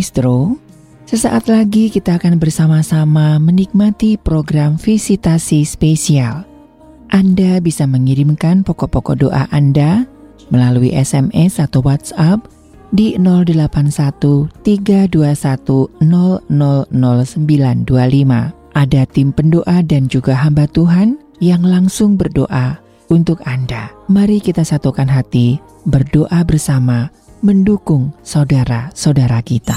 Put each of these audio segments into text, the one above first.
Maestro, sesaat lagi kita akan bersama-sama menikmati program visitasi spesial. Anda bisa mengirimkan pokok-pokok doa Anda melalui SMS atau WhatsApp di 081 321 000925. Ada tim pendoa dan juga hamba Tuhan yang langsung berdoa untuk Anda. Mari kita satukan hati, berdoa bersama, mendukung saudara-saudara kita.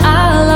di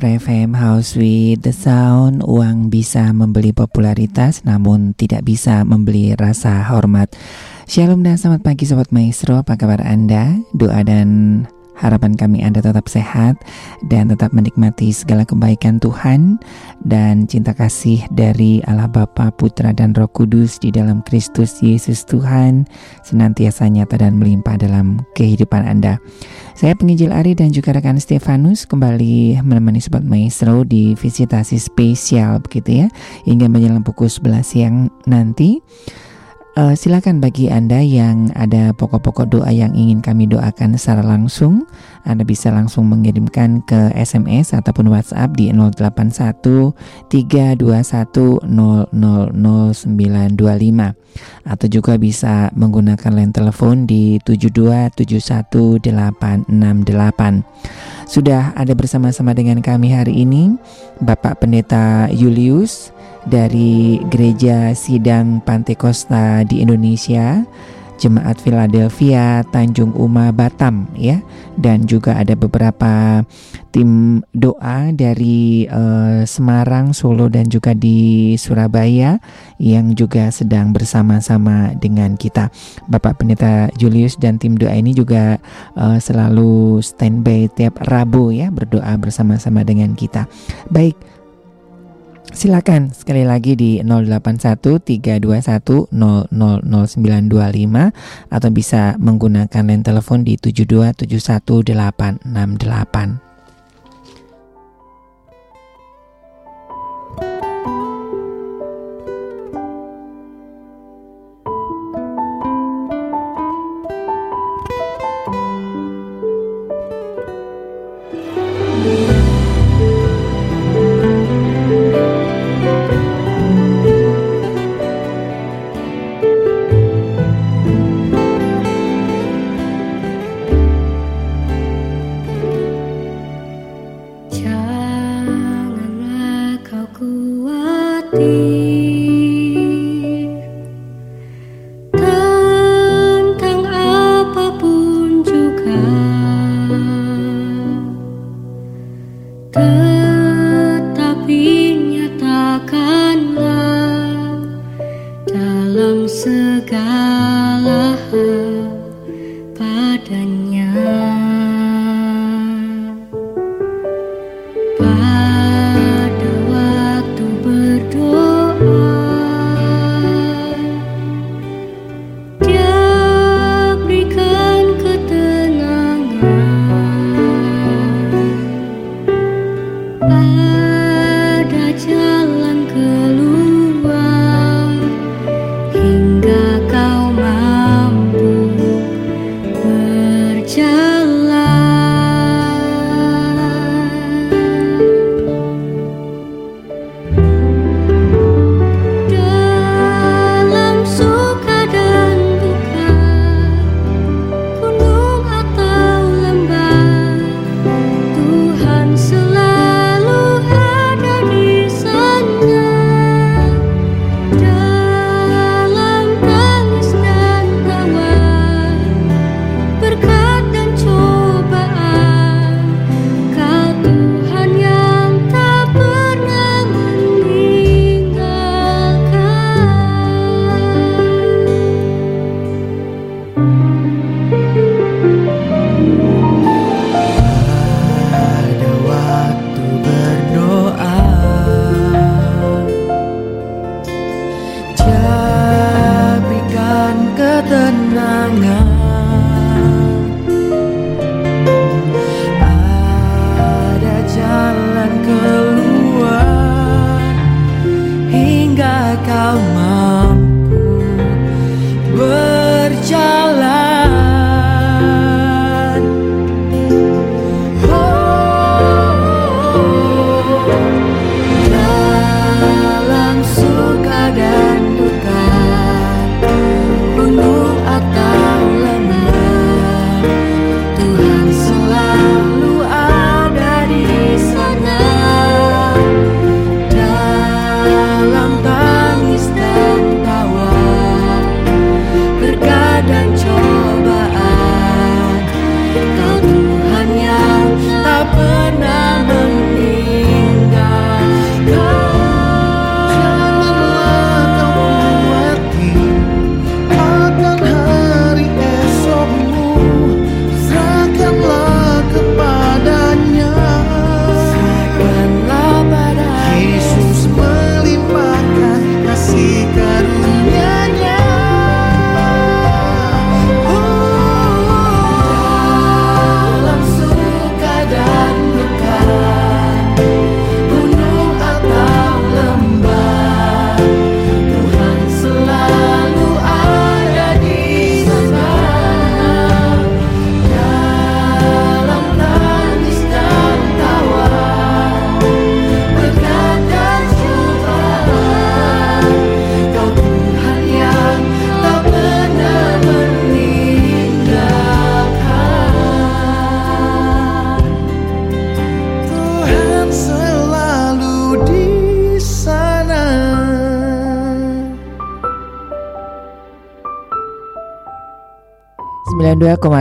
Maestro FM House with the Sound. Uang bisa membeli popularitas namun tidak bisa membeli rasa hormat. Shalom dan selamat pagi Sobat Maestro. Apa kabar Anda? Doa dan Harapan kami Anda tetap sehat dan tetap menikmati segala kebaikan Tuhan dan cinta kasih dari Allah Bapa, Putra dan Roh Kudus di dalam Kristus Yesus Tuhan senantiasa nyata dan melimpah dalam kehidupan Anda. Saya penginjil Ari dan juga rekan Stefanus kembali menemani Sobat Maestro di visitasi spesial begitu ya hingga menjelang pukul 11 siang nanti. Uh, silakan bagi Anda yang ada pokok-pokok doa yang ingin kami doakan secara langsung, Anda bisa langsung mengirimkan ke SMS ataupun WhatsApp di 081 321 atau juga bisa menggunakan line telepon di 7271868. Sudah ada bersama-sama dengan kami hari ini Bapak Pendeta Julius dari Gereja Sidang Pantekosta di Indonesia, Jemaat Philadelphia, Tanjung Uma, Batam ya. Dan juga ada beberapa tim doa dari uh, Semarang, Solo dan juga di Surabaya yang juga sedang bersama-sama dengan kita. Bapak Pendeta Julius dan tim doa ini juga uh, selalu standby tiap Rabu ya berdoa bersama-sama dengan kita. Baik, Silakan sekali lagi di 081321000925 atau bisa menggunakan line telepon di 7271868.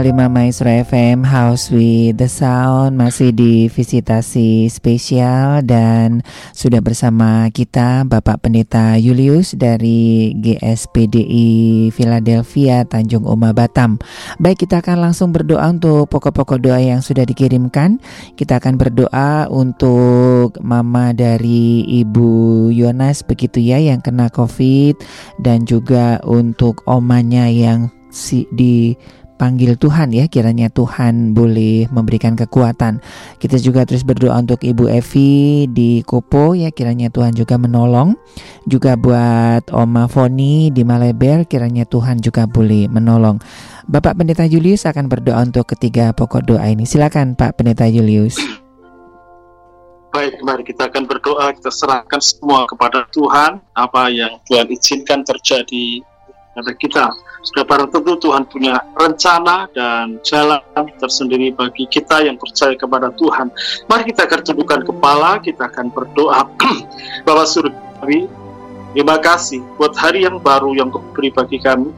92,5 Maestro FM House with the Sound masih di visitasi spesial dan sudah bersama kita Bapak Pendeta Julius dari GSPDI Philadelphia Tanjung Uma Batam. Baik kita akan langsung berdoa untuk pokok-pokok doa yang sudah dikirimkan. Kita akan berdoa untuk mama dari Ibu Yonas begitu ya yang kena COVID dan juga untuk omanya yang si di panggil Tuhan ya. Kiranya Tuhan boleh memberikan kekuatan. Kita juga terus berdoa untuk Ibu Evi di Kopo ya. Kiranya Tuhan juga menolong. Juga buat Oma Foni di Maleber kiranya Tuhan juga boleh menolong. Bapak Pendeta Julius akan berdoa untuk ketiga pokok doa ini. Silakan Pak Pendeta Julius. Baik, mari kita akan berdoa, kita serahkan semua kepada Tuhan, apa yang Tuhan izinkan terjadi pada kita. Barang tentu Tuhan punya rencana dan jalan tersendiri bagi kita yang percaya kepada Tuhan. Mari kita akan tundukkan kepala, kita akan berdoa. Bapak Surgawi, terima kasih buat hari yang baru yang kau beri bagi kami.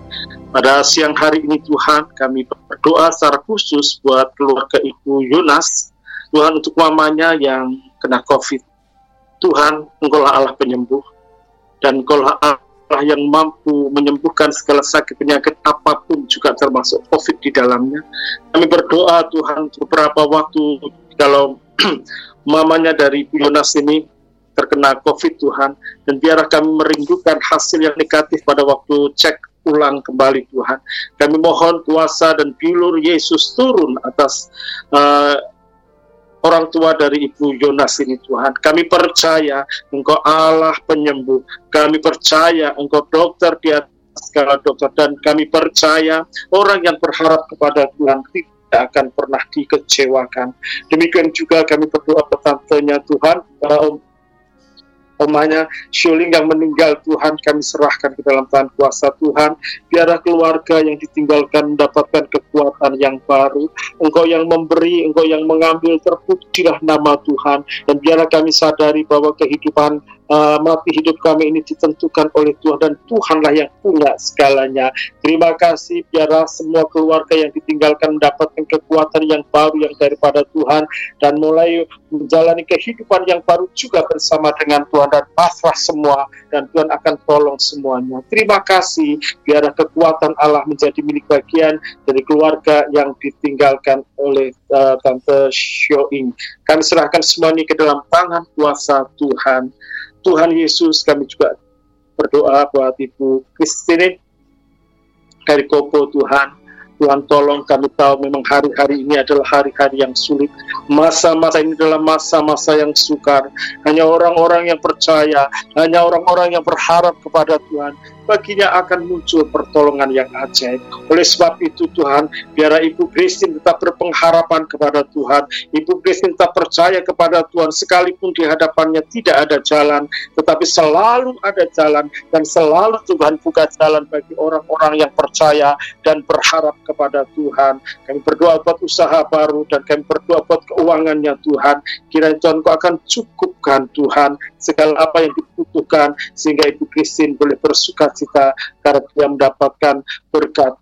Pada siang hari ini Tuhan, kami berdoa secara khusus buat keluarga Ibu Yunas. Tuhan untuk mamanya yang kena COVID. Tuhan, Engkau Allah penyembuh. Dan Engkau Allah Allah yang mampu menyembuhkan segala sakit penyakit apa pun juga termasuk COVID di dalamnya. Kami berdoa Tuhan beberapa waktu kalau mamanya dari Bu Yonas ini terkena COVID Tuhan dan biarlah kami merindukan hasil yang negatif pada waktu cek ulang kembali Tuhan. Kami mohon kuasa dan bilur Yesus turun atas uh, orang tua dari Ibu Yonas ini Tuhan. Kami percaya Engkau Allah penyembuh. Kami percaya Engkau dokter di atas segala dokter dan kami percaya orang yang berharap kepada Tuhan tidak akan pernah dikecewakan. Demikian juga kami berdoa petantenya Tuhan, uh, omanya Shuling yang meninggal Tuhan kami serahkan ke dalam tangan kuasa Tuhan biarlah keluarga yang ditinggalkan mendapatkan kekuatan yang baru Engkau yang memberi Engkau yang mengambil terpujilah nama Tuhan dan biarlah kami sadari bahwa kehidupan uh, mati hidup kami ini ditentukan oleh Tuhan dan Tuhanlah yang punya segalanya. Terima kasih biarlah semua keluarga yang ditinggalkan mendapatkan kekuatan yang baru yang daripada Tuhan dan mulai menjalani kehidupan yang baru juga bersama dengan Tuhan dan pasrah semua dan Tuhan akan tolong semuanya. Terima kasih biarlah kekuatan Allah menjadi milik bagian dari keluarga yang ditinggalkan oleh uh, Tante Shoing. Kami serahkan semuanya ke dalam tangan kuasa Tuhan. Tuhan Yesus kami juga berdoa buat Ibu Christine dari Kopo Tuhan Tuhan tolong kami tahu memang hari-hari ini adalah hari-hari yang sulit. Masa-masa ini adalah masa-masa yang sukar. Hanya orang-orang yang percaya, hanya orang-orang yang berharap kepada Tuhan baginya akan muncul pertolongan yang ajaib. Oleh sebab itu Tuhan, biar Ibu Kristin tetap berpengharapan kepada Tuhan. Ibu Kristin tetap percaya kepada Tuhan sekalipun di hadapannya tidak ada jalan, tetapi selalu ada jalan dan selalu Tuhan buka jalan bagi orang-orang yang percaya dan berharap kepada Tuhan. Kami berdoa buat usaha baru dan kami berdoa buat keuangannya Tuhan. Kiranya Tuhan kau akan cukupkan Tuhan segala apa yang dibutuhkan sehingga Ibu Kristin boleh bersuka cita karena dia mendapatkan berkat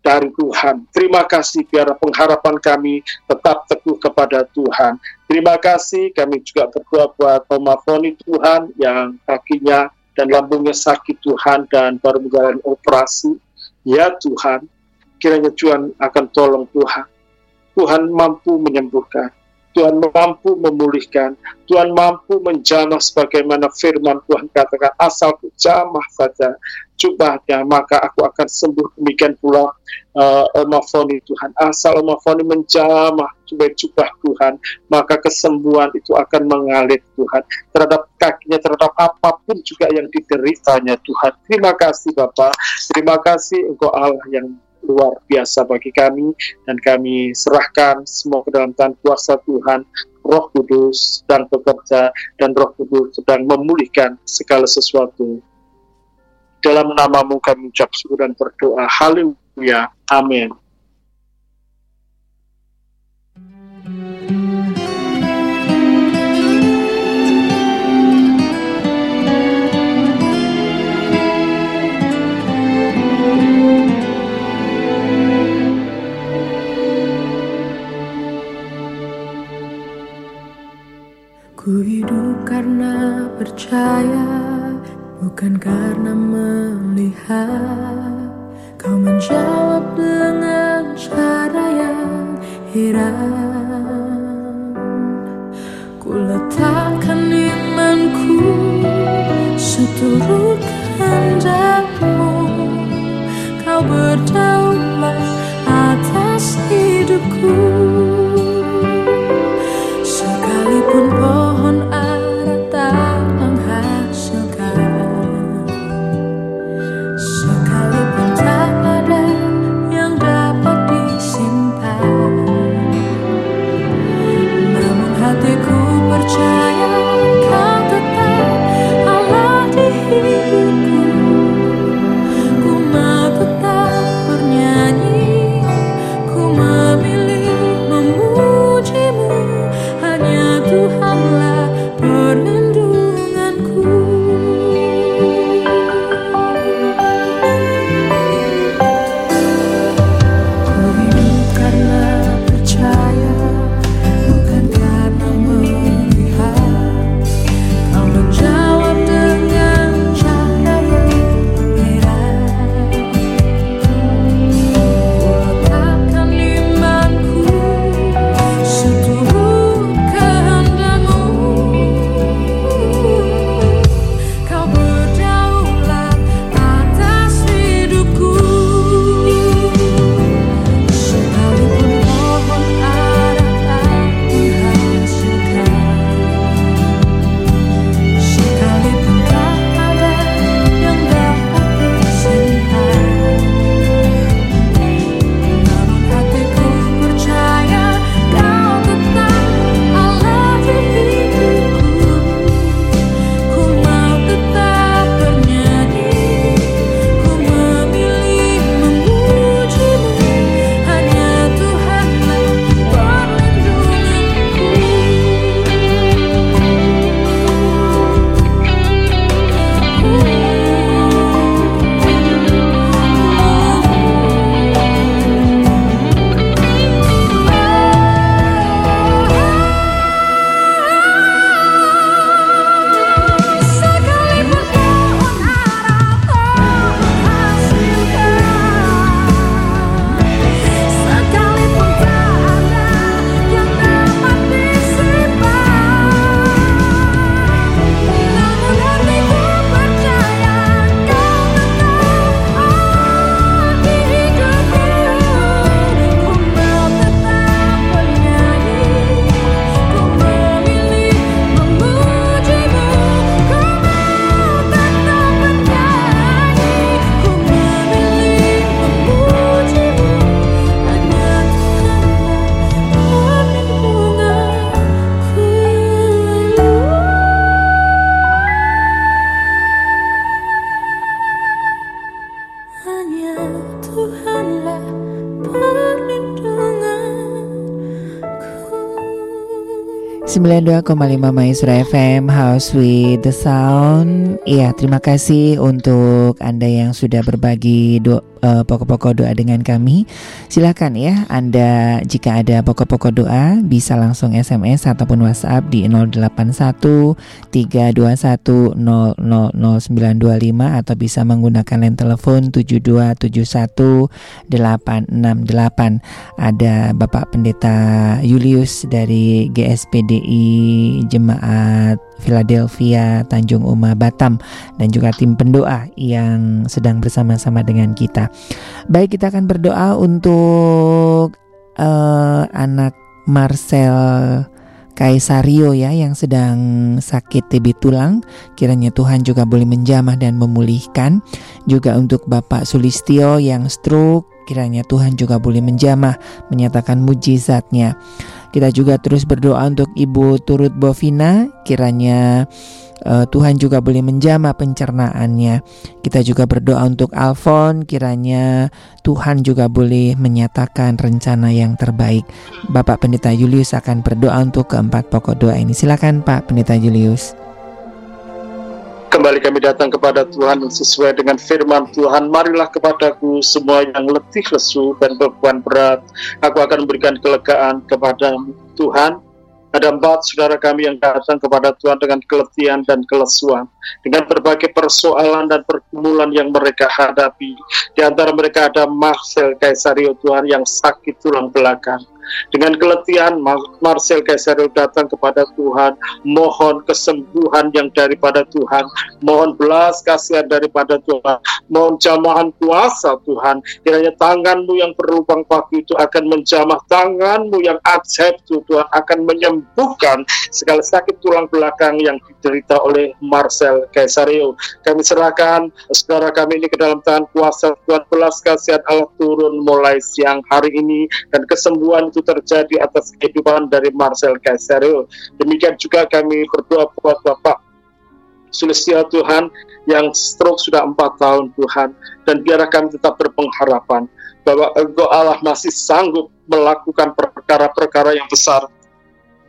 dari Tuhan. Terima kasih biar pengharapan kami tetap teguh kepada Tuhan. Terima kasih kami juga berdoa buat Oma Foni Tuhan yang kakinya dan lambungnya sakit Tuhan dan baru menjalani operasi. Ya Tuhan, kiranya Tuhan akan tolong Tuhan. Tuhan mampu menyembuhkan. Tuhan mampu memulihkan, Tuhan mampu menjamah sebagaimana firman Tuhan katakan, asal ku jamah saja jubahnya, maka aku akan sembuh. Demikian pula uh, Tuhan, asal Omafoni menjamah jubah-jubah Tuhan, maka kesembuhan itu akan mengalir Tuhan, terhadap kakinya, terhadap apa pun juga yang dideritanya Tuhan. Terima kasih Bapak, terima kasih Engkau Allah yang luar biasa bagi kami dan kami serahkan semua ke dalam tangan kuasa Tuhan Roh Kudus dan bekerja dan Roh Kudus sedang memulihkan segala sesuatu. Dalam namamu kami ucap syukur dan berdoa. Haleluya. Amin karena percaya, bukan karena melihat. Kau menjawab dengan cara yang heran. Ku letakkan imanku seturut kehendakmu. Kau berdaulat atas hidupku. Lima Maestro FM House with the Sound. Iya, terima kasih untuk Anda yang sudah berbagi do, uh, pokok-pokok doa dengan kami. Silakan ya, Anda jika ada pokok-pokok doa bisa langsung SMS ataupun WhatsApp di 081 321 000925 atau bisa menggunakan line telepon 7271 868. Ada Bapak Pendeta Julius dari GSPDI Jemaat Philadelphia, Tanjung Uma, Batam dan juga tim pendoa yang sedang bersama-sama dengan kita. Baik, kita akan berdoa untuk uh, anak Marcel Kaisario ya yang sedang sakit TB tulang. Kiranya Tuhan juga boleh menjamah dan memulihkan. Juga untuk Bapak Sulistio yang stroke kiranya Tuhan juga boleh menjamah menyatakan mujizatnya kita juga terus berdoa untuk Ibu Turut Bovina, kiranya uh, Tuhan juga boleh menjama pencernaannya. Kita juga berdoa untuk Alfon, kiranya Tuhan juga boleh menyatakan rencana yang terbaik. Bapak Pendeta Julius akan berdoa untuk keempat pokok doa ini. Silakan Pak Pendeta Julius. Kembali kami datang kepada Tuhan sesuai dengan firman Tuhan. Marilah kepadaku semua yang letih lesu dan beban berat. Aku akan memberikan kelegaan kepada Tuhan. Ada empat saudara kami yang datang kepada Tuhan dengan keletihan dan kelesuan, dengan berbagai persoalan dan pergumulan yang mereka hadapi. Di antara mereka ada Marcel Kaisario Tuhan yang sakit tulang belakang. Dengan keletihan, Marcel Kaisario datang kepada Tuhan, mohon kesembuhan yang daripada Tuhan, mohon belas kasihan daripada Tuhan, mohon jamahan kuasa Tuhan. Kiranya tanganmu yang berlubang paku itu akan menjamah tanganmu yang ajaib Tuhan akan menyembuhkan segala sakit tulang belakang yang diderita oleh Marcel Kaisario. Kami serahkan saudara kami ini ke dalam tangan kuasa Tuhan belas kasihan Allah turun mulai siang hari ini dan kesembuhan itu itu terjadi atas kehidupan dari Marcel Kaiserio. Demikian juga kami berdoa buat Bapak Sulistya Tuhan yang stroke sudah empat tahun Tuhan dan biarlah kami tetap berpengharapan bahwa Engkau Allah masih sanggup melakukan perkara-perkara yang besar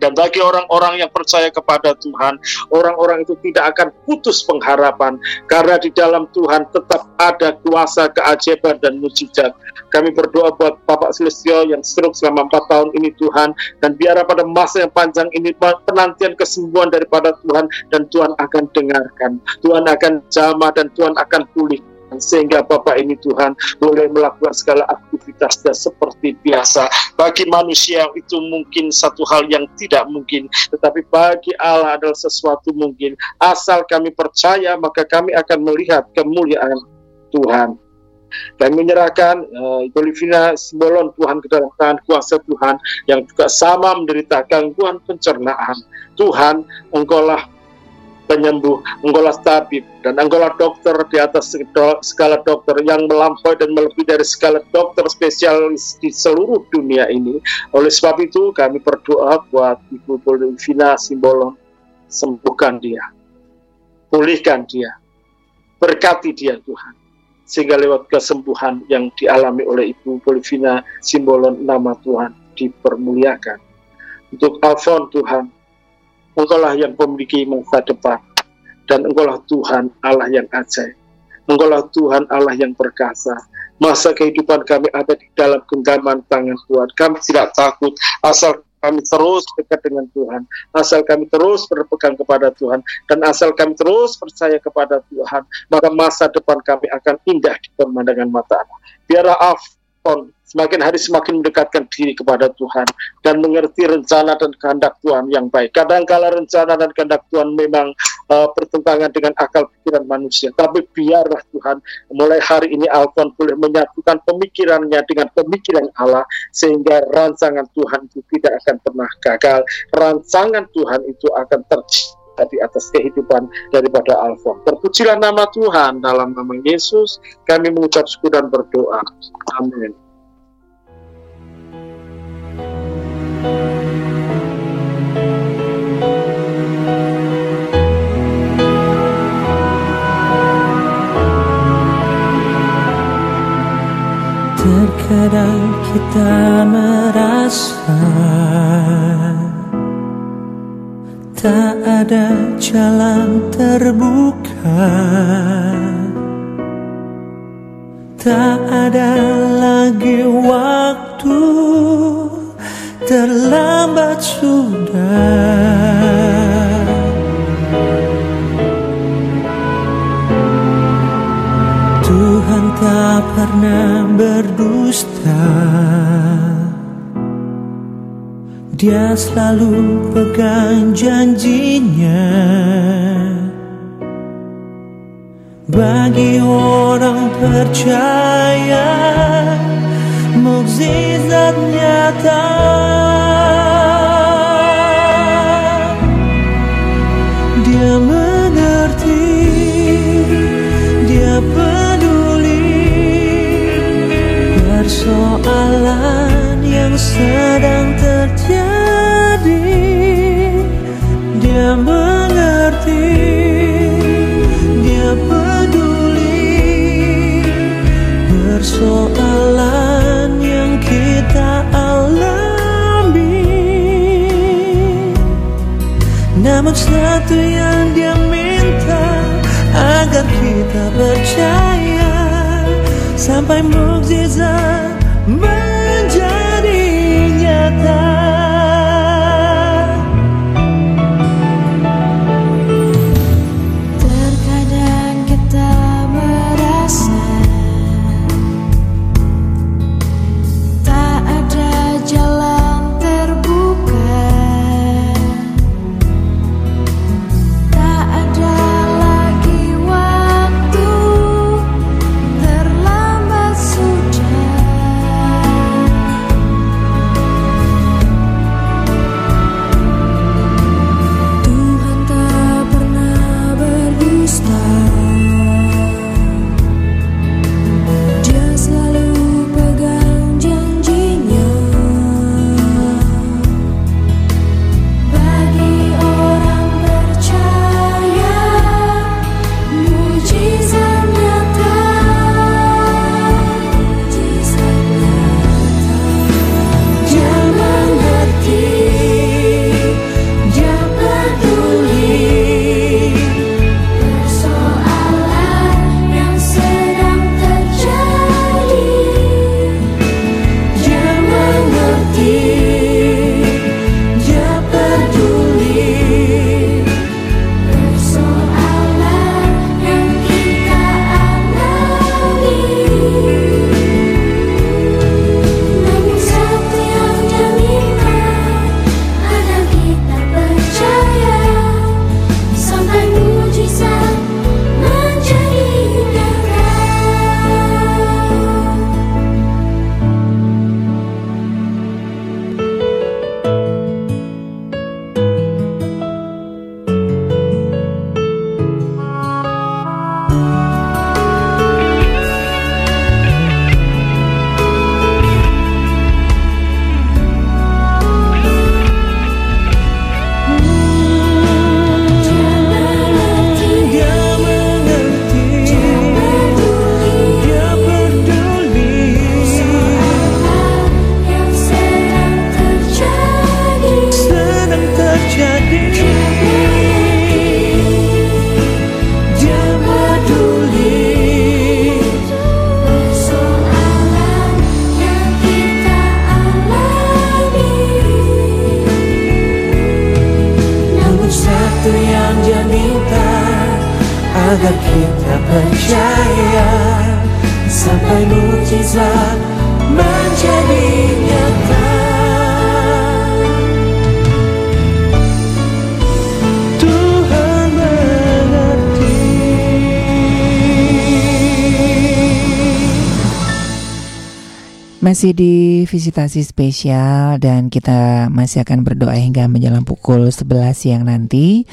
dan bagi orang-orang yang percaya kepada Tuhan, orang-orang itu tidak akan putus pengharapan karena di dalam Tuhan tetap ada kuasa keajaiban dan mujizat. Kami berdoa buat Bapak Celestio yang stroke selama empat tahun ini Tuhan dan biarlah pada masa yang panjang ini penantian kesembuhan daripada Tuhan dan Tuhan akan dengarkan. Tuhan akan jamah dan Tuhan akan pulih sehingga Bapak ini Tuhan boleh melakukan segala aktivitasnya seperti biasa. Bagi manusia itu mungkin satu hal yang tidak mungkin, tetapi bagi Allah adalah sesuatu mungkin. Asal kami percaya, maka kami akan melihat kemuliaan Tuhan. Kami menyerahkan uh, Simbolon Tuhan ke dalam tangan kuasa Tuhan yang juga sama menderita gangguan pencernaan. Tuhan, Engkaulah penyembuh, engkaulah tabib, dan engkaulah dokter di atas skala dokter yang melampaui dan melebihi dari skala dokter spesialis di seluruh dunia ini. Oleh sebab itu kami berdoa buat Ibu Polivina Simbolon, sembuhkan dia, pulihkan dia, berkati dia Tuhan. Sehingga lewat kesembuhan yang dialami oleh Ibu Polivina Simbolon, nama Tuhan dipermuliakan. Untuk Alfon Tuhan, Engkaulah yang memiliki masa depan dan Engkaulah Tuhan Allah yang ajaib. Engkaulah Tuhan Allah yang perkasa. Masa kehidupan kami ada di dalam genggaman tangan Tuhan. Kami tidak takut asal kami terus dekat dengan Tuhan, asal kami terus berpegang kepada Tuhan, dan asal kami terus percaya kepada Tuhan, maka masa depan kami akan indah di pemandangan mata Allah. Biarlah Afon semakin hari semakin mendekatkan diri kepada Tuhan dan mengerti rencana dan kehendak Tuhan yang baik. Kadang-kala rencana dan kehendak Tuhan memang uh, bertentangan dengan akal pikiran manusia, tapi biarlah Tuhan mulai hari ini Alfon boleh menyatukan pemikirannya dengan pemikiran Allah sehingga rancangan Tuhan itu tidak akan pernah gagal. Rancangan Tuhan itu akan terjadi di atas kehidupan daripada Alfon. Terpujilah nama Tuhan dalam nama Yesus. Kami mengucap syukur dan berdoa. Amin. Terkadang kita merasa Tak ada jalan terbuka. Tak ada lagi waktu. Terlambat sudah. Tuhan tak pernah berdusta Dia selalu pegang janjinya. Bagi orang percaya Mukjizat nyata. Dia mengerti Dia peduli. Persoalan yang sedang terjadi Persoalan yang kita alami. Namun satu yang dia minta Agar kita percaya Sampai mukjizat percaya sampai mujizat menjadi nyata. Masih di visitasi spesial dan kita masih akan berdoa hingga menjelang pukul 11 siang nanti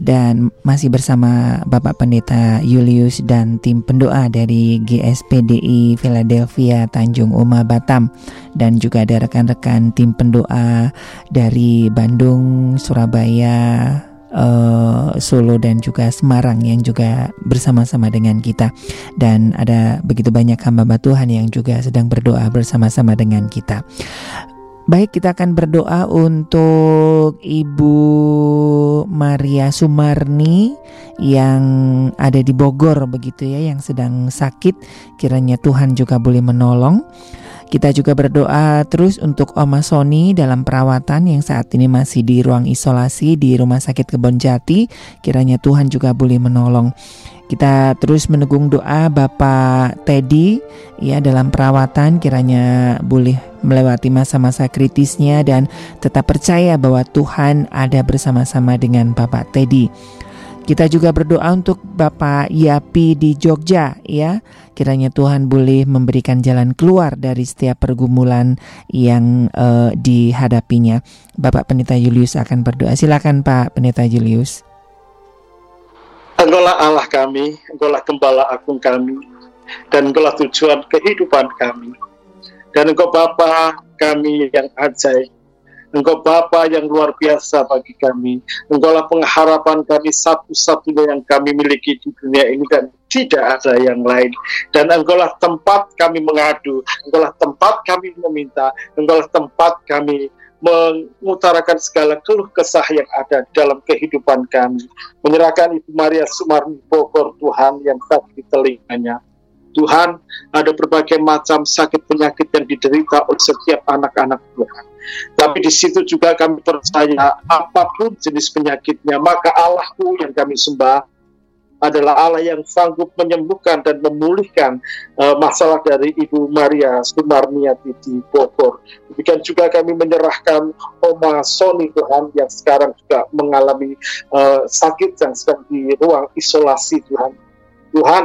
dan masih bersama Bapak Pendeta Julius dan tim pendoa dari GSPDI Philadelphia Tanjung Uma Batam dan juga ada rekan-rekan tim pendoa dari Bandung, Surabaya, uh, Solo dan juga Semarang yang juga bersama-sama dengan kita dan ada begitu banyak hamba Tuhan yang juga sedang berdoa bersama-sama dengan kita. Baik, kita akan berdoa untuk Ibu Maria Sumarni yang ada di Bogor begitu ya, yang sedang sakit. Kiranya Tuhan juga boleh menolong. Kita juga berdoa terus untuk Oma Sony dalam perawatan yang saat ini masih di ruang isolasi di Rumah Sakit Kebon Jati. Kiranya Tuhan juga boleh menolong. Kita terus menunggu doa Bapak Teddy ya dalam perawatan kiranya boleh melewati masa-masa kritisnya dan tetap percaya bahwa Tuhan ada bersama-sama dengan Bapak Teddy. Kita juga berdoa untuk Bapak Yapi di Jogja ya. Kiranya Tuhan boleh memberikan jalan keluar dari setiap pergumulan yang uh, dihadapinya. Bapak Pendeta Julius akan berdoa. Silakan Pak Pendeta Julius. Engkaulah Allah kami, Engkaulah gembala agung kami, dan Engkaulah tujuan kehidupan kami. Dan Engkau Bapa kami yang ajaib, Engkau Bapa yang luar biasa bagi kami. Engkaulah pengharapan kami satu-satunya yang kami miliki di dunia ini dan tidak ada yang lain. Dan engkaulah tempat kami mengadu, engkaulah tempat kami meminta, engkaulah tempat kami mengutarakan segala keluh kesah yang ada dalam kehidupan kami. Menyerahkan Ibu Maria Sumarni Bogor Tuhan yang sakit di telinganya. Tuhan, ada berbagai macam sakit penyakit yang diderita oleh setiap anak-anak Tuhan. Tapi di situ juga kami percaya apa pun jenis penyakitnya, maka Allahku yang kami sembah adalah Allah yang sanggup menyembuhkan dan memulihkan uh, masalah dari Ibu Maria Sumarniati di Bogor. Demikian juga kami menyerahkan Oma Sony Tuhan yang sekarang juga mengalami uh, sakit yang sedang di ruang isolasi Tuhan. Tuhan,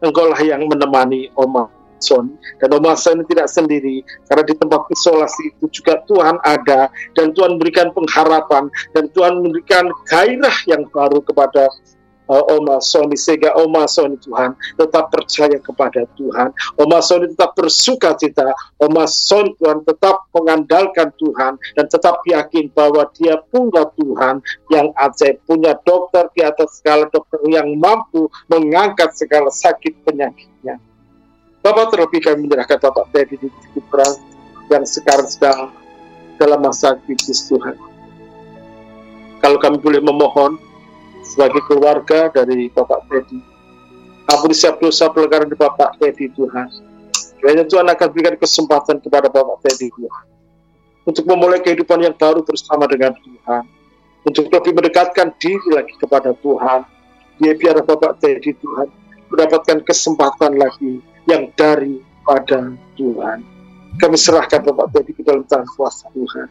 Engkaulah yang menemani Oma Son dan Oma Son tidak sendiri karena di tempat isolasi itu juga Tuhan ada dan Tuhan memberikan pengharapan dan Tuhan memberikan gairah yang baru kepada uh, Oma Sony sehingga Oma Sony Tuhan tetap percaya kepada Tuhan. Oma Sony tetap bersuka cita. Oma Sony Tuhan tetap mengandalkan Tuhan dan tetap yakin bahwa dia punya Tuhan yang ajaib punya dokter di atas segala dokter yang mampu mengangkat segala sakit penyakitnya. Bapak terlebih kami menyerahkan Bapak di Putra yang sekarang sedang dalam masa kritis Tuhan. Kalau kami boleh memohon sebagai keluarga dari Bapak Teddy. Ampuni setiap dosa pelanggaran di Bapak Teddy Tuhan. Kiranya Tuhan akan berikan kesempatan kepada Bapak Teddy Tuhan. Untuk memulai kehidupan yang baru bersama dengan Tuhan. Untuk lebih mendekatkan diri lagi kepada Tuhan. Dia biar Bapak Teddy Tuhan mendapatkan kesempatan lagi yang daripada Tuhan. Kami serahkan Bapak Teddy ke dalam tangan kuasa Tuhan.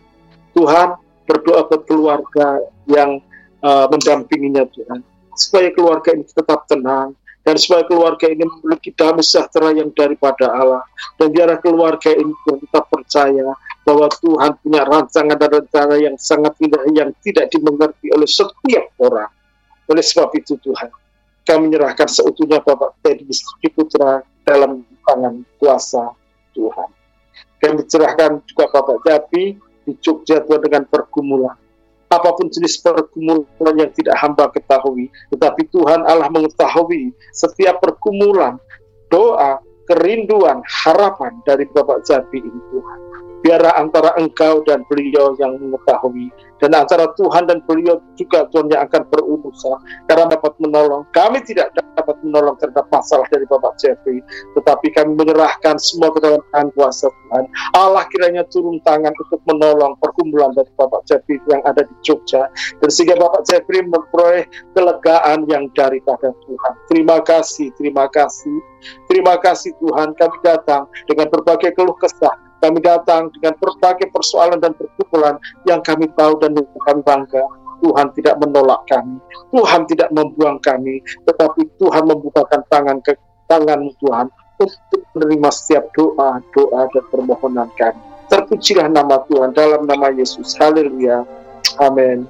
Tuhan berdoa buat keluarga yang uh, mendampinginya Tuhan supaya keluarga ini tetap tenang dan supaya keluarga ini memiliki damai sejahtera yang daripada Allah. Dan biarlah keluarga ini tetap percaya bahwa Tuhan punya rancangan dan rencana yang sangat indah yang tidak dimengerti oleh setiap orang. Oleh sebab itu Tuhan kami menyerahkan seutuhnya Bapak Teddy Putra dalam tangan kuasa Tuhan. Kami cerahkan juga Bapak Japi di Jogja Tuhan dengan pergumulan apa pun jenis pergumulan yang tidak hamba ketahui. Tetapi Tuhan Allah mengetahui setiap pergumulan, doa, kerinduan, harapan dari Bapak Jati ini Tuhan. Biarlah antara engkau dan beliau yang mengetahui dan antara Tuhan dan beliau juga Tuhan yang akan berurusan karena dapat menolong. Kami tidak dapat menolong terhadap masalah dari Bapak Jeffrey, tetapi kami menyerahkan semua ke dalam tangan kuasa Tuhan. Allah kiranya turun tangan untuk menolong perkumpulan dari Bapak Jeffrey yang ada di Jogja, dan sehingga Bapak Jeffrey memperoleh kelegaan yang daripada Tuhan. Terima kasih, terima kasih. Terima kasih Tuhan, kami datang dengan berbagai keluh kesah, kami datang dengan berbagai persoalan dan perkumpulan yang kami tahu dan yang kami bangga. Tuhan tidak menolak kami, Tuhan tidak membuang kami, tetapi Tuhan membukakan tangan ke tangan Tuhan untuk menerima setiap doa, doa dan permohonan kami. Terpujilah nama Tuhan dalam nama Yesus. Haleluya. Amin.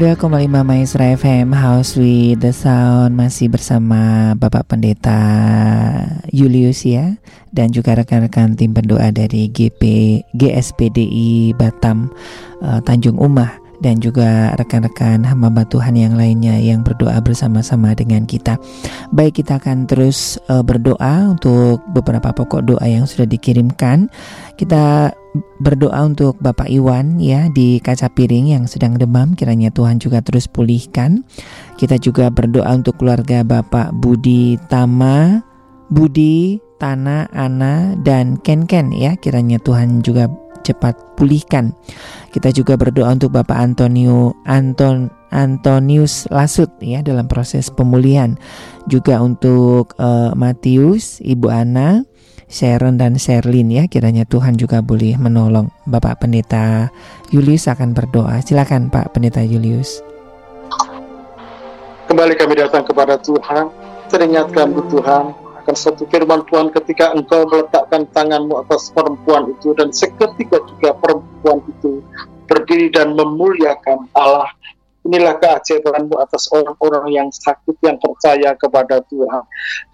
92,5 Maestro FM House with the Sound masih bersama Bapak Pendeta Julius ya dan juga rekan-rekan tim pendoa dari GP GSPDI Batam uh, Tanjung Umah dan juga rekan-rekan hamba Tuhan yang lainnya yang berdoa bersama-sama dengan kita. Baik kita akan terus uh, berdoa untuk beberapa pokok doa yang sudah dikirimkan. Kita berdoa untuk Bapak Iwan ya di kaca piring yang sedang demam kiranya Tuhan juga terus pulihkan. Kita juga berdoa untuk keluarga Bapak Budi Tama, Budi, Tana, Ana dan Ken Ken ya kiranya Tuhan juga cepat pulihkan. Kita juga berdoa untuk Bapak Antonio Anton Antonius Lasut ya dalam proses pemulihan. Juga untuk uh, Matius, Ibu Ana, Sharon dan Sherlyn ya kiranya Tuhan juga boleh menolong Bapak Pendeta Julius akan berdoa. Silakan Pak Pendeta Julius. Kembali kami datang kepada Tuhan, teringatkan Tuhan akan satu firman Tuhan ketika engkau meletakkan tanganmu atas perempuan itu dan seketika juga perempuan itu berdiri dan memuliakan Allah inilah keajaibanmu atas orang-orang yang sakit yang percaya kepada Tuhan.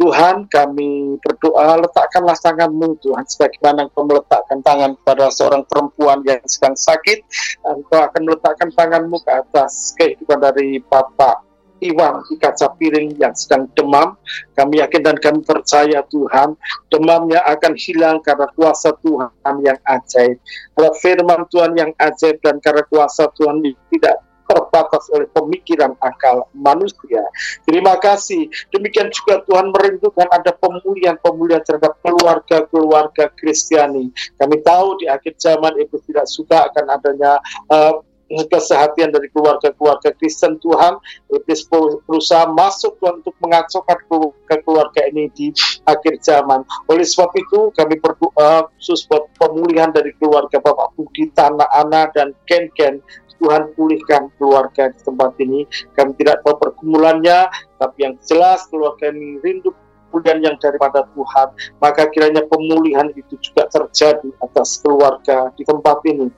Tuhan kami berdoa letakkanlah tanganmu Tuhan sebagaimana engkau meletakkan tangan pada seorang perempuan yang sedang sakit engkau akan meletakkan tanganmu ke atas kehidupan dari Bapak Iwan kaca piring yang sedang demam. Kami yakin dan kami percaya Tuhan, demamnya akan hilang karena kuasa Tuhan yang ajaib. Karena firman Tuhan yang ajaib dan karena kuasa Tuhan tidak terbatas oleh pemikiran akal manusia. Terima kasih. Demikian juga Tuhan merindukan ada pemulihan-pemulihan terhadap keluarga-keluarga Kristiani. Kami tahu di akhir zaman itu tidak suka akan adanya uh, kesehatan dari keluarga-keluarga Kristen Tuhan. Iblis berusaha masuk untuk mengacaukan ke keluarga ini di akhir zaman. Oleh sebab itu kami berdoa khusus buat pemulihan dari keluarga Bapak Budi Tanah Ana dan Ken Ken Tuhan pulihkan keluarga di tempat ini. Kami tidak tahu pergumulannya tapi yang jelas keluarga ini rindu pemulihan yang daripada Tuhan, maka kiranya pemulihan itu juga terjadi atas keluarga di tempat ini.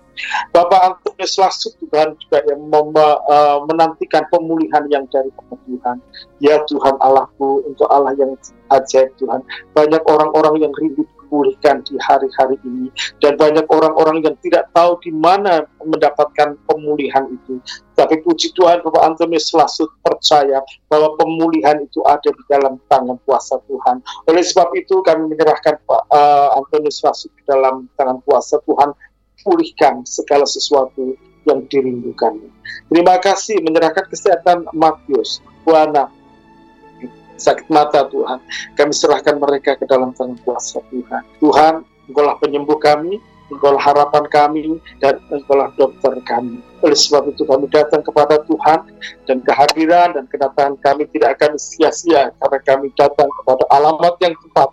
Bapak Antonius Lasut Tuhan juga yang mem, uh, menantikan pemulihan yang dari Tuhan. Ya Tuhan Allahku, untuk Allah yang ajaib Tuhan. Banyak orang-orang yang rindu dipulihkan di hari-hari ini. Dan banyak orang-orang yang tidak tahu di mana mendapatkan pemulihan itu. Tapi puji Tuhan Bapak Antonius Lasut percaya bahwa pemulihan itu ada di dalam tangan kuasa Tuhan. Oleh sebab itu kami menyerahkan Pak uh, Antonius Lasut di dalam tangan kuasa Tuhan. Pulihkan segala sesuatu yang dirindukan. Terima kasih menyerahkan kesehatan Matius, Buana, sakit mata Tuhan. Kami serahkan mereka ke dalam tangan kuasa Tuhan. Tuhan, Engkaulah penyembuh kami, Engkaulah harapan kami, dan Engkaulah dokter kami. Oleh sebab itu kami datang kepada Tuhan, dan kehadiran dan kedatangan kami tidak akan sia-sia, karena kami datang kepada alamat yang tepat,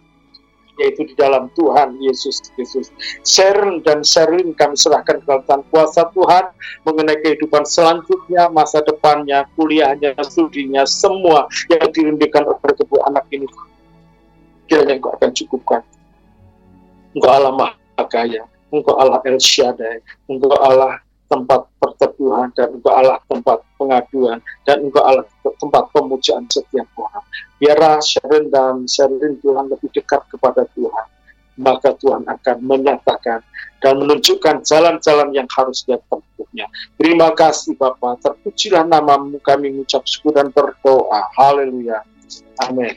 yaitu di dalam Tuhan Yesus Kristus. Sharon dan Sherlyn kami serahkan ke dalam kuasa Tuhan mengenai kehidupan selanjutnya, masa depannya, kuliahnya, studinya, semua yang dirindukan oleh kedua anak ini. Kiranya Engkau akan cukupkan. Engkau Allah Maha Kaya, Engkau Allah El Shaddai, Engkau Allah tempat perteduhan dan engkau Allah tempat pengaduan dan engkau Allah tempat pemujaan setiap orang. Biarlah Sharon dan Sherlyn Tuhan lebih dekat kepada Tuhan. Maka Tuhan akan menyatakan dan menunjukkan jalan-jalan yang harus dia tempuhnya. Terima kasih Bapak. Terpujilah namamu kami mengucap syukur dan berdoa. Haleluya. Amin.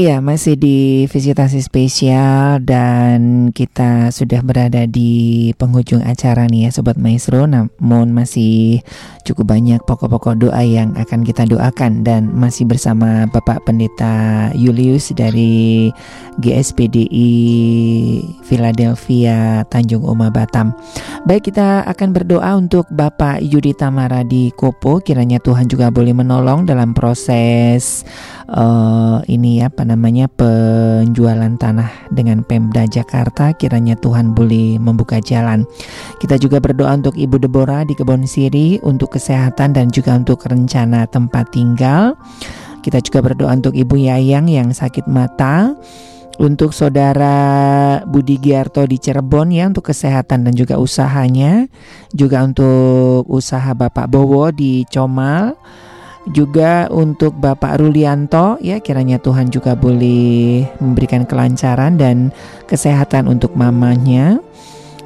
Iya, masih di visitasi spesial dan kita sudah berada di penghujung acara nih ya Sobat Maestro. Namun masih cukup banyak pokok-pokok doa yang akan kita doakan. Dan masih bersama Bapak Pendeta Julius dari GSPDI Philadelphia Tanjung Uma Batam. Baik kita akan berdoa untuk Bapak Yudi Tamara di Kopo. Kiranya Tuhan juga boleh menolong dalam proses uh, ini apa namanya penjualan tanah dengan Pemda Jakarta kiranya Tuhan boleh membuka jalan. Kita juga berdoa untuk Ibu Deborah di Kebon Siri untuk kesehatan dan juga untuk rencana tempat tinggal. Kita juga berdoa untuk Ibu Yayang yang sakit mata untuk saudara Budi Giarto di Cirebon ya untuk kesehatan dan juga usahanya, juga untuk usaha Bapak Bowo di Comal, juga untuk Bapak Rulianto ya kiranya Tuhan juga boleh memberikan kelancaran dan kesehatan untuk mamanya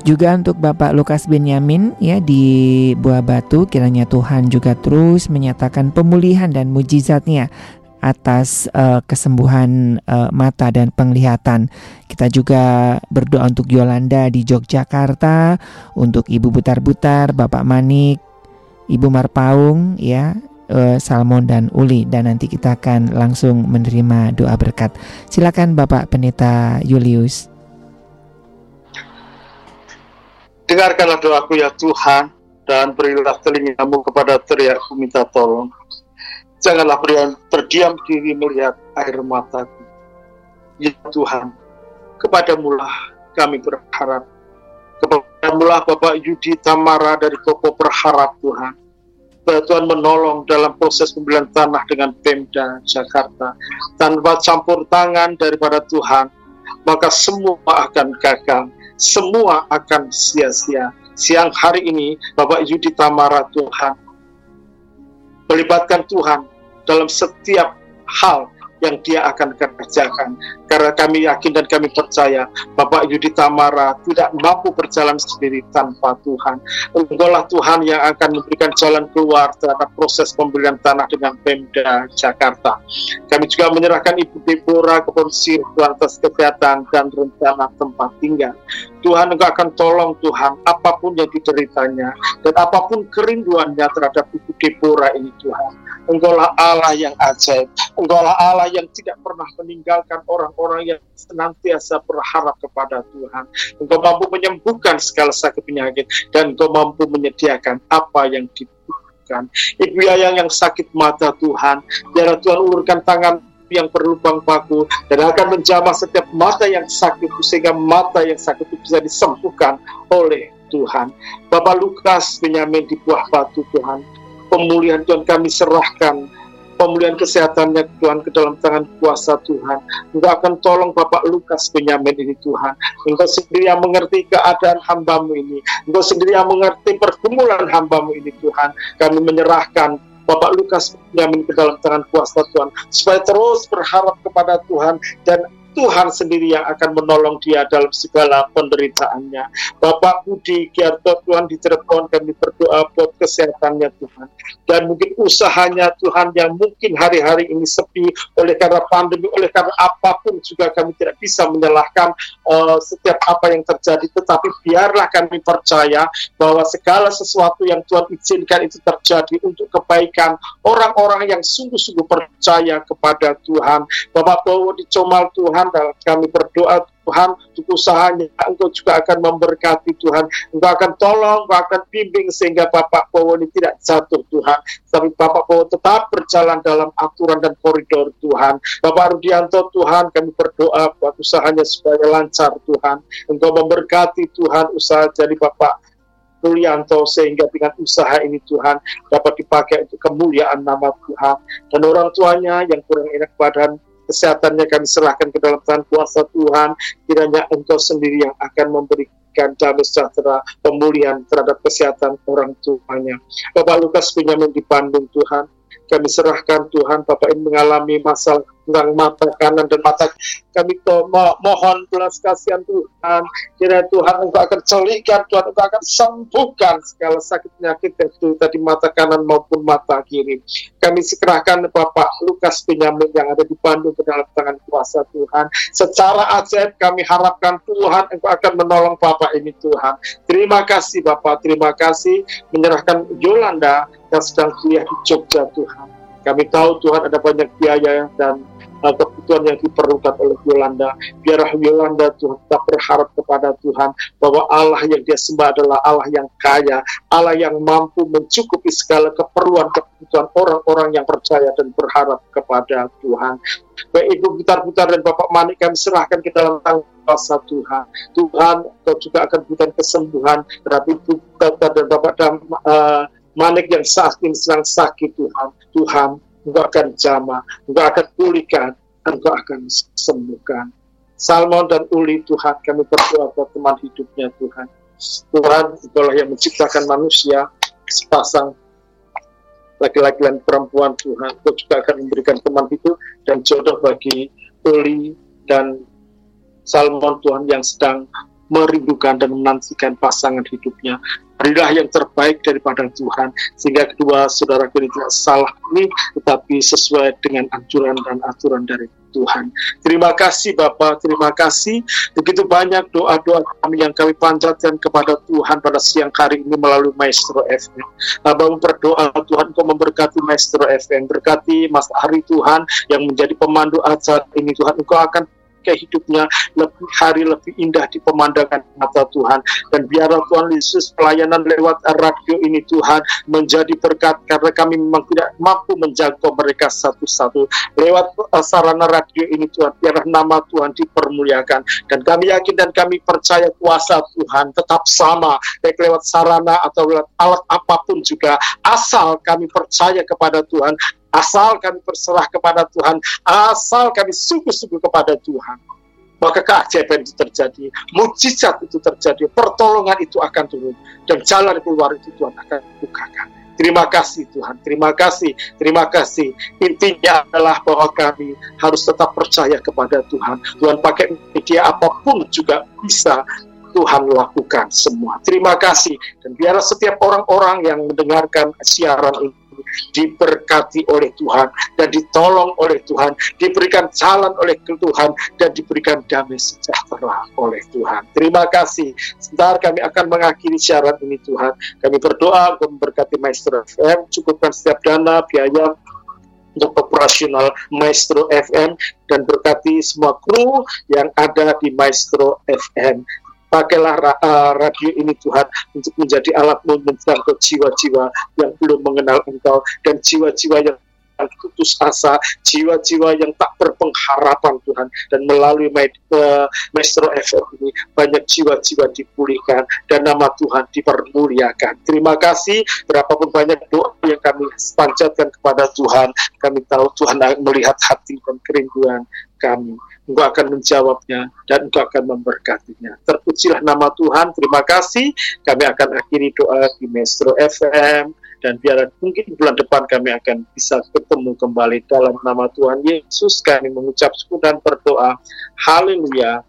juga untuk Bapak Lukas Benyamin ya di Buah Batu kiranya Tuhan juga terus menyatakan pemulihan dan mujizatnya atas uh, kesembuhan uh, mata dan penglihatan. Kita juga berdoa untuk Yolanda di Yogyakarta, untuk Ibu Butar-Butar, Bapak Manik, Ibu Marpaung ya uh, Salmon dan Uli dan nanti kita akan langsung menerima doa berkat. Silakan Bapak Pendeta Julius. Dengarkanlah doaku ya Tuhan dan berilah telingamu kepada teriakku minta tolong. Janganlah berian terdiam diri melihat air mataku. Ya Tuhan, kepadamulah kami berharap. Kepadamulah Bapak Yudi Tamara dari Koko berharap Tuhan Tuhan menolong dalam proses pembelian tanah dengan Pemda Jakarta tanpa campur tangan daripada Tuhan maka semua akan gagal semua akan sia-sia. Siang hari ini Bapak Yudi Tamara Tuhan melibatkan Tuhan dalam setiap hal yang dia akan kerjakan. Karena kami yakin dan kami percaya Bapak Yudi Tamara tidak mampu berjalan sendiri tanpa Tuhan. Engkaulah Tuhan yang akan memberikan jalan keluar terhadap proses pembelian tanah dengan Pemda Jakarta. Kami juga menyerahkan Ibu Deborah ke Sir Tuhan atas kesehatan dan rencana tempat tinggal. Tuhan Engkau akan tolong Tuhan apa pun yang dideritanya dan apa pun kerinduannya terhadap Ibu Deborah ini Tuhan. Engkaulah Allah yang ajaib. Engkaulah Allah yang tidak pernah meninggalkan orang-orang yang senantiasa berharap kepada Tuhan. Engkau mampu menyembuhkan segala sakit penyakit dan engkau mampu menyediakan apa yang dibutuhkan. Ibu Yayang yang sakit mata Tuhan, biarlah Tuhan ulurkan tangan yang berlubang paku dan akan menjamah setiap mata yang sakit sehingga mata yang sakit itu bisa disembuhkan oleh Tuhan. Bapak Lukas Benyamin di buah batu Tuhan pemulihan Tuhan kami serahkan pemulihan kesehatannya Tuhan ke dalam tangan kuasa Tuhan. Engkau akan tolong Bapak Lukas Benyamin ini Tuhan. Engkau sendiri yang mengerti keadaan hambamu ini. Engkau sendiri yang mengerti pergumulan hambamu ini Tuhan. Kami menyerahkan Bapak Lukas Benyamin ke dalam tangan kuasa Tuhan. Supaya terus berharap kepada Tuhan dan Tuhan sendiri yang akan menolong dia dalam segala penderitaannya. Bapak Budi Kiarto Tuhan di kami berdoa buat kesehatannya Tuhan. Dan mungkin usahanya Tuhan yang mungkin hari-hari ini sepi oleh karena pandemi, oleh karena apa pun juga kami tidak bisa menyalahkan uh, setiap apa yang terjadi. Tetapi biarlah kami percaya bahwa segala sesuatu yang Tuhan izinkan itu terjadi untuk kebaikan orang-orang yang sungguh-sungguh percaya kepada Tuhan. Bapak Bowo di Comal Tuhan Tuhan dan kami berdoa Tuhan untuk usahanya. Engkau juga akan memberkati Tuhan. Engkau akan tolong Engkau akan bimbing sehingga Bapak Powo ini tidak jatuh Tuhan. Tapi Bapak Powo tetap berjalan dalam aturan dan koridor Tuhan. Bapak Rudianto Tuhan kami berdoa buat usahanya supaya lancar Tuhan. Engkau memberkati Tuhan usaha jadi Bapak Rulianto sehingga dengan usaha ini Tuhan dapat dipakai untuk kemuliaan nama Tuhan. Dan orang tuanya yang kurang enak badan kesehatannya kami serahkan ke dalam tangan kuasa Tuhan. Kiranya engkau sendiri yang akan memberikan damai sejahtera pemulihan terhadap kesehatan orang tuanya. Bapak Lukas Benyamin di Bandung Tuhan. Kami serahkan Tuhan Bapak ini mengalami masalah tentang mata kanan dan mata kami mo- mohon belas kasihan Tuhan. Kiranya Tuhan Engkau akan celihkan Tuhan Engkau akan sembuhkan segala sakit penyakit yang sudah di mata kanan maupun mata kiri. Kami serahkan Bapak Lukas Benyamin yang ada di Bandung ke dalam tangan kuasa Tuhan. Secara ajaib kami harapkan Tuhan Engkau akan menolong Bapak ini Tuhan. Terima kasih Bapak. Terima kasih menyerahkan Yolanda yang sedang kuliah di Jogja Tuhan kami tahu Tuhan ada banyak biaya dan uh, kebutuhan yang diperlukan oleh Yolanda. Biarlah Yolanda Tuhan tetap berharap kepada Tuhan bahwa Allah yang dia sembah adalah Allah yang kaya, Allah yang mampu mencukupi segala keperluan kebutuhan orang-orang yang percaya dan berharap kepada Tuhan. Baik Ibu Putar-Putar dan Bapak Manik kami serahkan ke dalam tangan kuasa Tuhan. Tuhan, Kau juga akan berikan kesembuhan terhadap Ibu Putar dan Bapak Dam, uh, Manik yang saat ini sedang sakit Tuhan. Tuhan, Engkau akan jamah, Engkau akan pulihkan, Engkau akan sembuhkan. Salmon dan Uli Tuhan, kami berdoa buat teman hidupnya Tuhan. Tuhan, Engkau yang menciptakan manusia, sepasang laki-laki dan perempuan Tuhan. Engkau juga akan memberikan teman hidup dan jodoh bagi Uli dan Salmon Tuhan yang sedang merindukan dan menantikan pasangan hidupnya. Berilah yang terbaik daripada Tuhan, sehingga kedua saudara ini tidak salah ini, tetapi sesuai dengan anjuran dan aturan dari Tuhan. Terima kasih Bapak, terima kasih. Begitu banyak doa-doa kami yang kami panjatkan kepada Tuhan pada siang hari ini melalui Maestro FM. Abang berdoa Tuhan kau memberkati Maestro FM, berkati Mas Ari Tuhan yang menjadi pemandu acara ini Tuhan. Engkau akan pakai hidupnya lebih hari lebih indah di pemandangan mata Tuhan. Dan biarlah Tuhan Yesus pelayanan lewat radio ini Tuhan menjadi berkat karena kami memang tidak mampu menjangkau mereka satu-satu. Lewat uh, sarana radio ini Tuhan biarlah nama Tuhan dipermuliakan. Dan kami yakin dan kami percaya kuasa Tuhan tetap sama baik lewat sarana atau lewat alat apa pun juga. Asal kami percaya kepada Tuhan asal kami berserah kepada Tuhan, asal kami sungguh-sungguh kepada Tuhan, maka keajaiban itu terjadi, mujizat itu terjadi, pertolongan itu akan turun, dan jalan keluar itu Tuhan akan bukakan. Terima kasih Tuhan, terima kasih, terima kasih. Intinya adalah bahwa kami harus tetap percaya kepada Tuhan. Tuhan pakai media apa pun juga bisa Tuhan lakukan semua. Terima kasih. Dan biarlah setiap orang-orang yang mendengarkan siaran ini diberkati oleh Tuhan dan ditolong oleh Tuhan, diberikan jalan oleh Tuhan dan diberikan damai sejahtera oleh Tuhan. Terima kasih. Sebentar kami akan mengakhiri siaran ini Tuhan. Kami berdoa untuk memberkati Maestro FM, cukupkan setiap dana, biaya untuk operasional Maestro FM dan berkati semua kru yang ada di Maestro FM pakailah uh, radio ini Tuhan untuk menjadi alatmu menjangkau jiwa-jiwa yang belum mengenal Engkau dan jiwa-jiwa yang putus asa, jiwa-jiwa yang tak berpengharapan Tuhan dan melalui uh, Maestro FM ini banyak jiwa-jiwa dipulihkan dan nama Tuhan dipermuliakan. Terima kasih berapapun banyak doa yang kami panjatkan kepada Tuhan, kami tahu Tuhan melihat hati dan kerinduan kami. Engkau akan menjawabnya dan Engkau akan memberkatinya. Terpujilah nama Tuhan. Terima kasih. Kami akan akhiri doa di Maestro FM dan biar mungkin bulan depan kami akan bisa ketemu kembali dalam nama Tuhan Yesus. Kami mengucap syukur dan berdoa. Haleluya.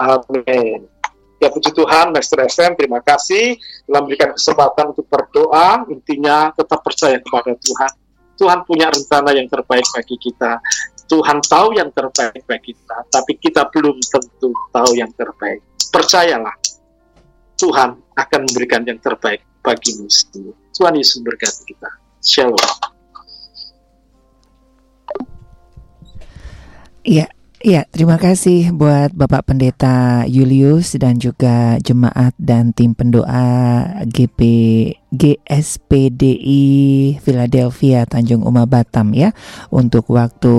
Amin. Ya puji Tuhan, Maestro FM, terima kasih telah memberikan kesempatan untuk berdoa. Intinya tetap percaya kepada Tuhan. Tuhan punya rencana yang terbaik bagi kita. Tuhan tahu yang terbaik bagi kita, tapi kita belum tentu tahu yang terbaik. Percayalah, Tuhan akan memberikan yang terbaik bagimu semua. Tuhan Yesus berkati kita. Shalom. Iya, iya, terima kasih buat Bapak Pendeta Julius dan juga jemaat dan tim pendoa GP GSPDI Philadelphia Tanjung Uma Batam ya untuk waktu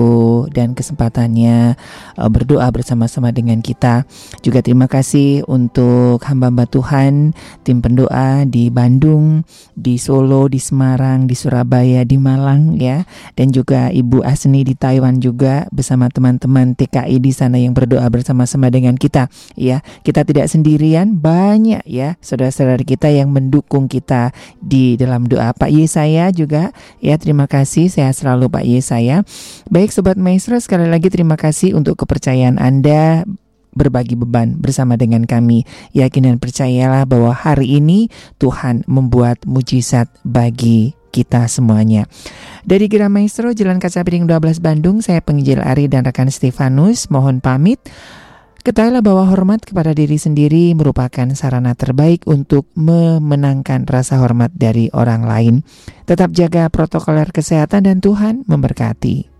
dan kesempatannya uh, berdoa bersama-sama dengan kita. Juga terima kasih untuk hamba-hamba Tuhan, tim pendoa di Bandung, di Solo, di Semarang, di Surabaya, di Malang ya dan juga Ibu Asni di Taiwan juga bersama teman-teman TKI di sana yang berdoa bersama-sama dengan kita ya. Kita tidak sendirian, banyak ya saudara-saudara kita yang mendukung kita di dalam doa. Pak Yesaya juga ya terima kasih sehat selalu Pak Yesaya. Baik Sobat Maestro sekali lagi terima kasih untuk kepercayaan Anda berbagi beban bersama dengan kami. Yakin dan percayalah bahwa hari ini Tuhan membuat mujizat bagi kita semuanya. Dari Gira Maestro Jalan Kaca Piring 12 Bandung, saya penginjil Ari dan rekan Stefanus mohon pamit. Ketahuilah bahwa hormat kepada diri sendiri merupakan sarana terbaik untuk memenangkan rasa hormat dari orang lain. Tetap jaga protokoler kesehatan dan Tuhan memberkati.